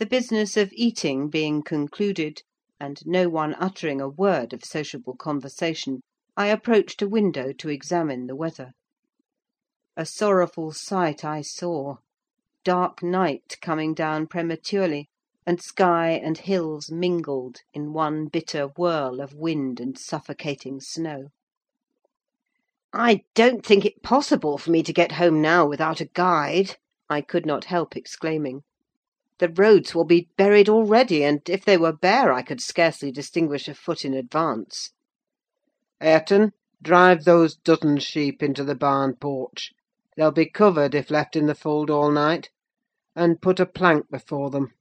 The business of eating being concluded, and no one uttering a word of sociable conversation, I approached a window to examine the weather. A sorrowful sight I saw: dark night coming down prematurely, and sky and hills mingled in one bitter whirl of wind and suffocating snow. "I don't think it possible for me to get home now without a guide," I could not help exclaiming. "The roads will be buried already, and if they were bare I could scarcely distinguish a foot in advance." "Hareton, drive those dozen sheep into the barn porch: they'll be covered if left in the fold all night; and put a plank before them,"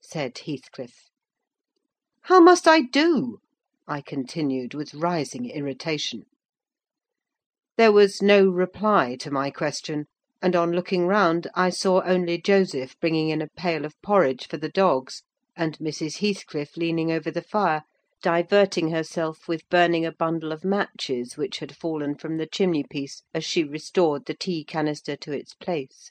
said Heathcliff. "How must I do?" I continued, with rising irritation. There was no reply to my question, and on looking round I saw only Joseph bringing in a pail of porridge for the dogs, and Mrs. Heathcliff leaning over the fire, diverting herself with burning a bundle of matches which had fallen from the chimney piece as she restored the tea canister to its place.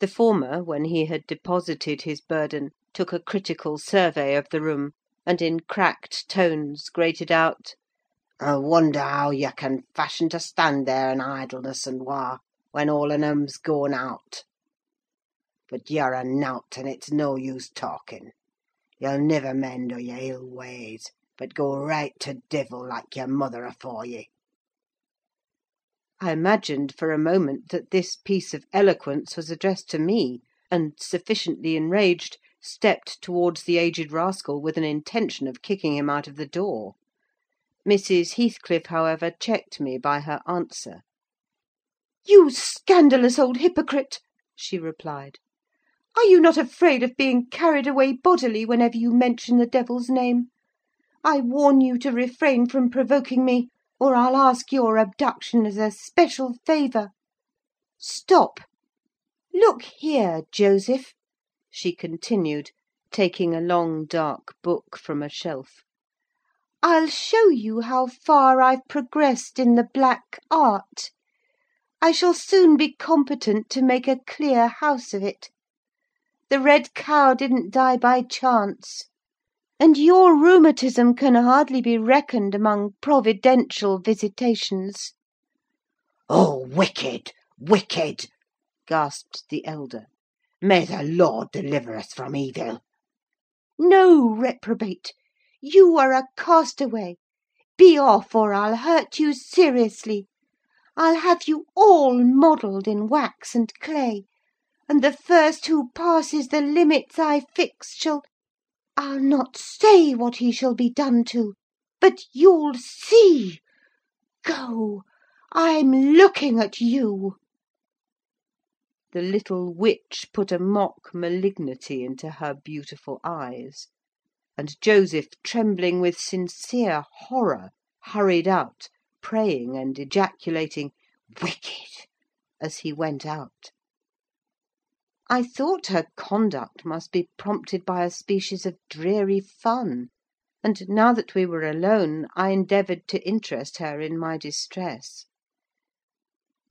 The former, when he had deposited his burden, took a critical survey of the room, and in cracked tones grated out—"I wonder how you can fashion to stand there in idleness and war, when all on 'em's going out. But you're a nowt, and it's no use talking. You'll niver mend o' your ill ways, but go right to divil, like your mother afore ye." I imagined for a moment that this piece of eloquence was addressed to me, and, sufficiently enraged, stepped towards the aged rascal with an intention of kicking him out of the door. Mrs. Heathcliff, however, checked me by her answer. "You scandalous old hypocrite!" she replied. "Are you not afraid of being carried away bodily whenever you mention the devil's name? I warn you to refrain from provoking me, or I'll ask your abduction as a special favour. Stop! Look here, Joseph," she continued, taking a long dark book from a shelf. "I'll show you how far I've progressed in the black art. I shall soon be competent to make a clear house of it. The red cow didn't die by chance; and your rheumatism can hardly be reckoned among providential visitations." "Oh, wicked, wicked!" gasped the elder. "May the Lord deliver us from evil!" "No, reprobate! You are a castaway. Be off, or I'll hurt you seriously. I'll have you all modelled in wax and clay; and the first who passes the limits I fix shall—I'll not say what he shall be done to, but you'll see. Go! I'm looking at you!" The little witch put a mock malignity into her beautiful eyes; and Joseph, trembling with sincere horror, hurried out, praying and ejaculating "Wicked!" as he went out. I thought her conduct must be prompted by a species of dreary fun; and, now that we were alone, I endeavoured to interest her in my distress.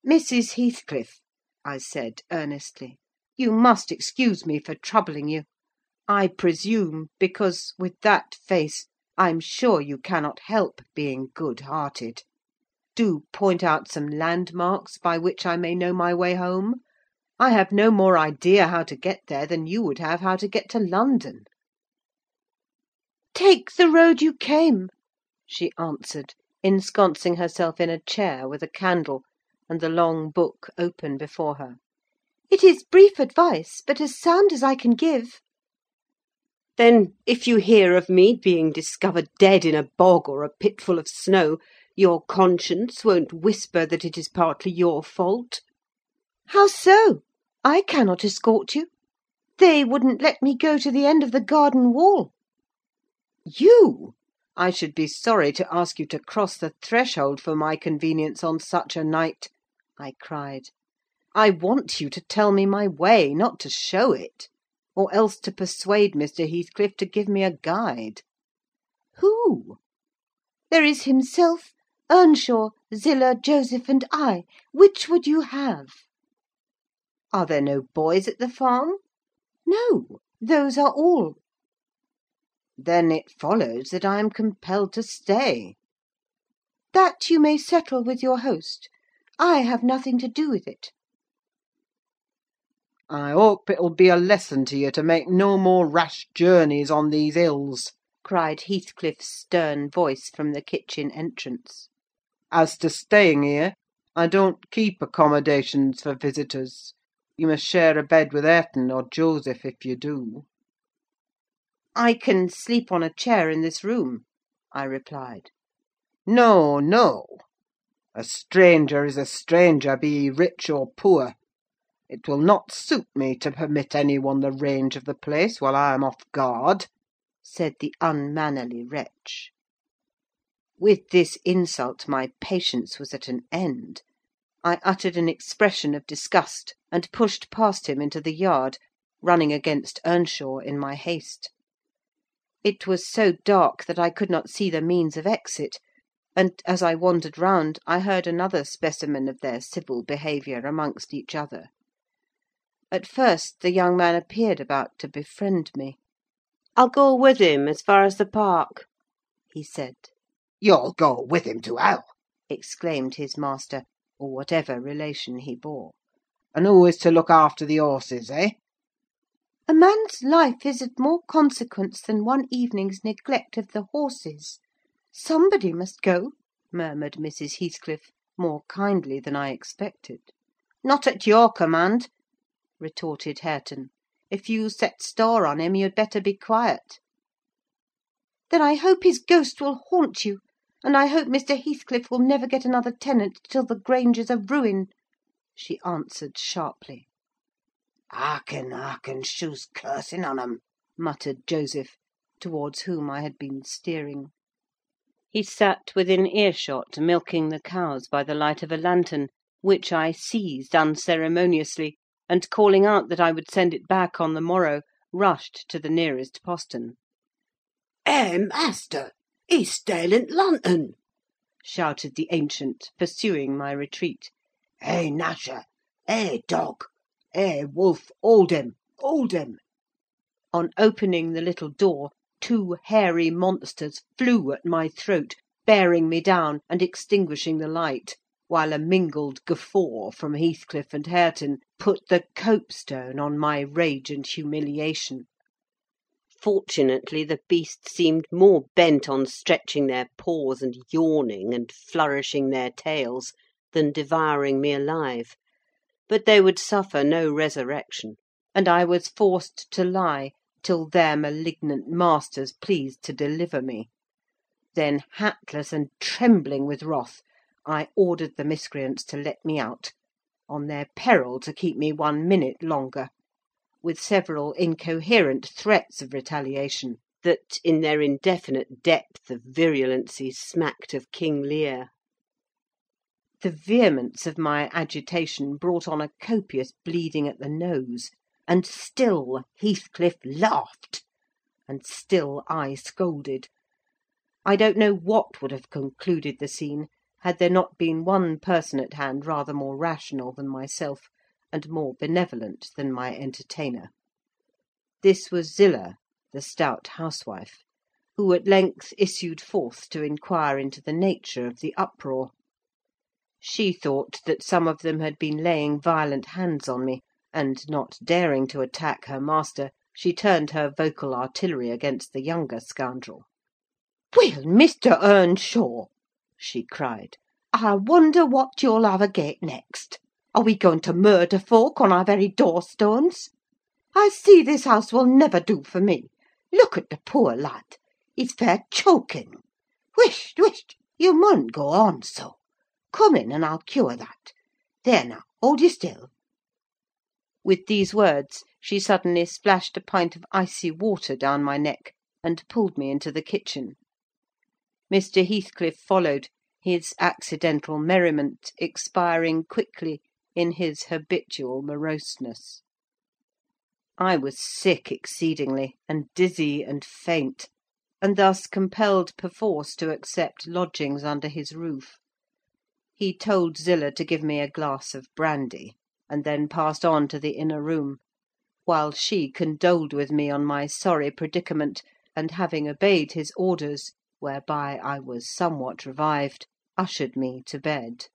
"Mrs. Heathcliff," I said, earnestly, "you must excuse me for troubling you. I presume, because, with that face, I'm sure you cannot help being good hearted. Do point out some landmarks by which I may know my way home. I have no more idea how to get there than you would have how to get to London." "Take the road you came," she answered, ensconcing herself in a chair, with a candle, and the long book open before her. "It is brief advice, but as sound as I can give." "Then, if you hear of me being discovered dead in a bog or a pit full of snow, your conscience won't whisper that it is partly your fault?" "How so? I cannot escort you. They wouldn't let me go to the end of the garden wall." "You! I should be sorry to ask you to cross the threshold for my convenience on such a night," I cried. "I want you to tell me my way, not to show it; or else to persuade Mr. Heathcliff to give me a guide." "Who?" "There is himself, Earnshaw, Zillah, Joseph, and I. Which would you have?" "Are there no boys at the farm?" "No. Those are all." "Then it follows that I am compelled to stay." "That you may settle with your host. I have nothing to do with it." "I hope it'll be a lesson to you to make no more rash journeys on these hills," cried Heathcliff's stern voice from the kitchen entrance. "As to staying here, I don't keep accommodations for visitors. You must share a bed with Hareton or Joseph, if you do." "I can sleep on a chair in this room," I replied. "No, no! A stranger is a stranger, be he rich or poor. It will not suit me to permit any one the range of the place while I am off guard," said the unmannerly wretch. With this insult my patience was at an end. I uttered an expression of disgust, and pushed past him into the yard, running against Earnshaw in my haste. It was so dark that I could not see the means of exit; and, as I wandered round, I heard another specimen of their civil behaviour amongst each other. At first the young man appeared about to befriend me. "I'll go with him as far as the park," he said. "You'll go with him to hell!" exclaimed his master, or whatever relation he bore. "And who is to look after the horses, eh?" "A man's life is of more consequence than one evening's neglect of the horses. Somebody must go," murmured Mrs. Heathcliff, more kindly than I expected. "Not at your command," retorted Hareton. "If you set store on him, you'd better be quiet." "Then I hope his ghost will haunt you; and I hope Mr. Heathcliff will never get another tenant till the Grange is a ruin," she answered sharply. "Hearken, hearken, shoo's cursing on 'em!" muttered Joseph, towards whom I had been steering. He sat within earshot, milking the cows by the light of a lantern, which I seized unceremoniously, and calling out that I would send it back on the morrow, rushed to the nearest postern. "Eh, master! He's staling lantern!" shouted the ancient, pursuing my retreat. "Eh, Gnasher! Eh, dog! Eh, wolf, hold him! hold him!" On opening the little door, two hairy monsters flew at my throat, bearing me down, and extinguishing the light, while a mingled guffaw from Heathcliff and Hareton put the copestone on my rage and humiliation. Fortunately, the beasts seemed more bent on stretching their paws and yawning and flourishing their tails than devouring me alive; but they would suffer no resurrection, and I was forced to lie till their malignant masters pleased to deliver me. Then, hatless and trembling with wrath, I ordered the miscreants to let me out, on their peril to keep me one minute longer with several incoherent threats of retaliation, that, in their indefinite depth of virulency, smacked of King Lear. The vehemence of my agitation brought on a copious bleeding at the nose, and still Heathcliff laughed, and still I scolded. I don't know what would have concluded the scene, had there not been one person at hand rather more rational than myself, and more benevolent than my entertainer. This was Zillah, the stout housewife, who at length issued forth to inquire into the nature of the uproar. She thought that some of them had been laying violent hands on me, and, not daring to attack her master, she turned her vocal artillery against the younger scoundrel. "Well, Mr. Earnshaw!" she cried, "I wonder what you'll have agait next. Are we going to murder folk on our very door–stones? I see this house will never do for me. Look at the poor lad! He's fair choking. Whisht, whisht! you mun't go on so. Come in, and I'll cure that. There now, hold you still." With these words, she suddenly splashed a pint of icy water down my neck, and pulled me into the kitchen. Mr. Heathcliff followed, his accidental merriment expiring quickly in his habitual moroseness. I was sick exceedingly, and dizzy and faint, and thus compelled perforce to accept lodgings under his roof. He told Zillah to give me a glass of brandy, and then passed on to the inner room. while she condoled with me on my sorry predicament, and having obeyed his orders, whereby I was somewhat revived, ushered me to bed.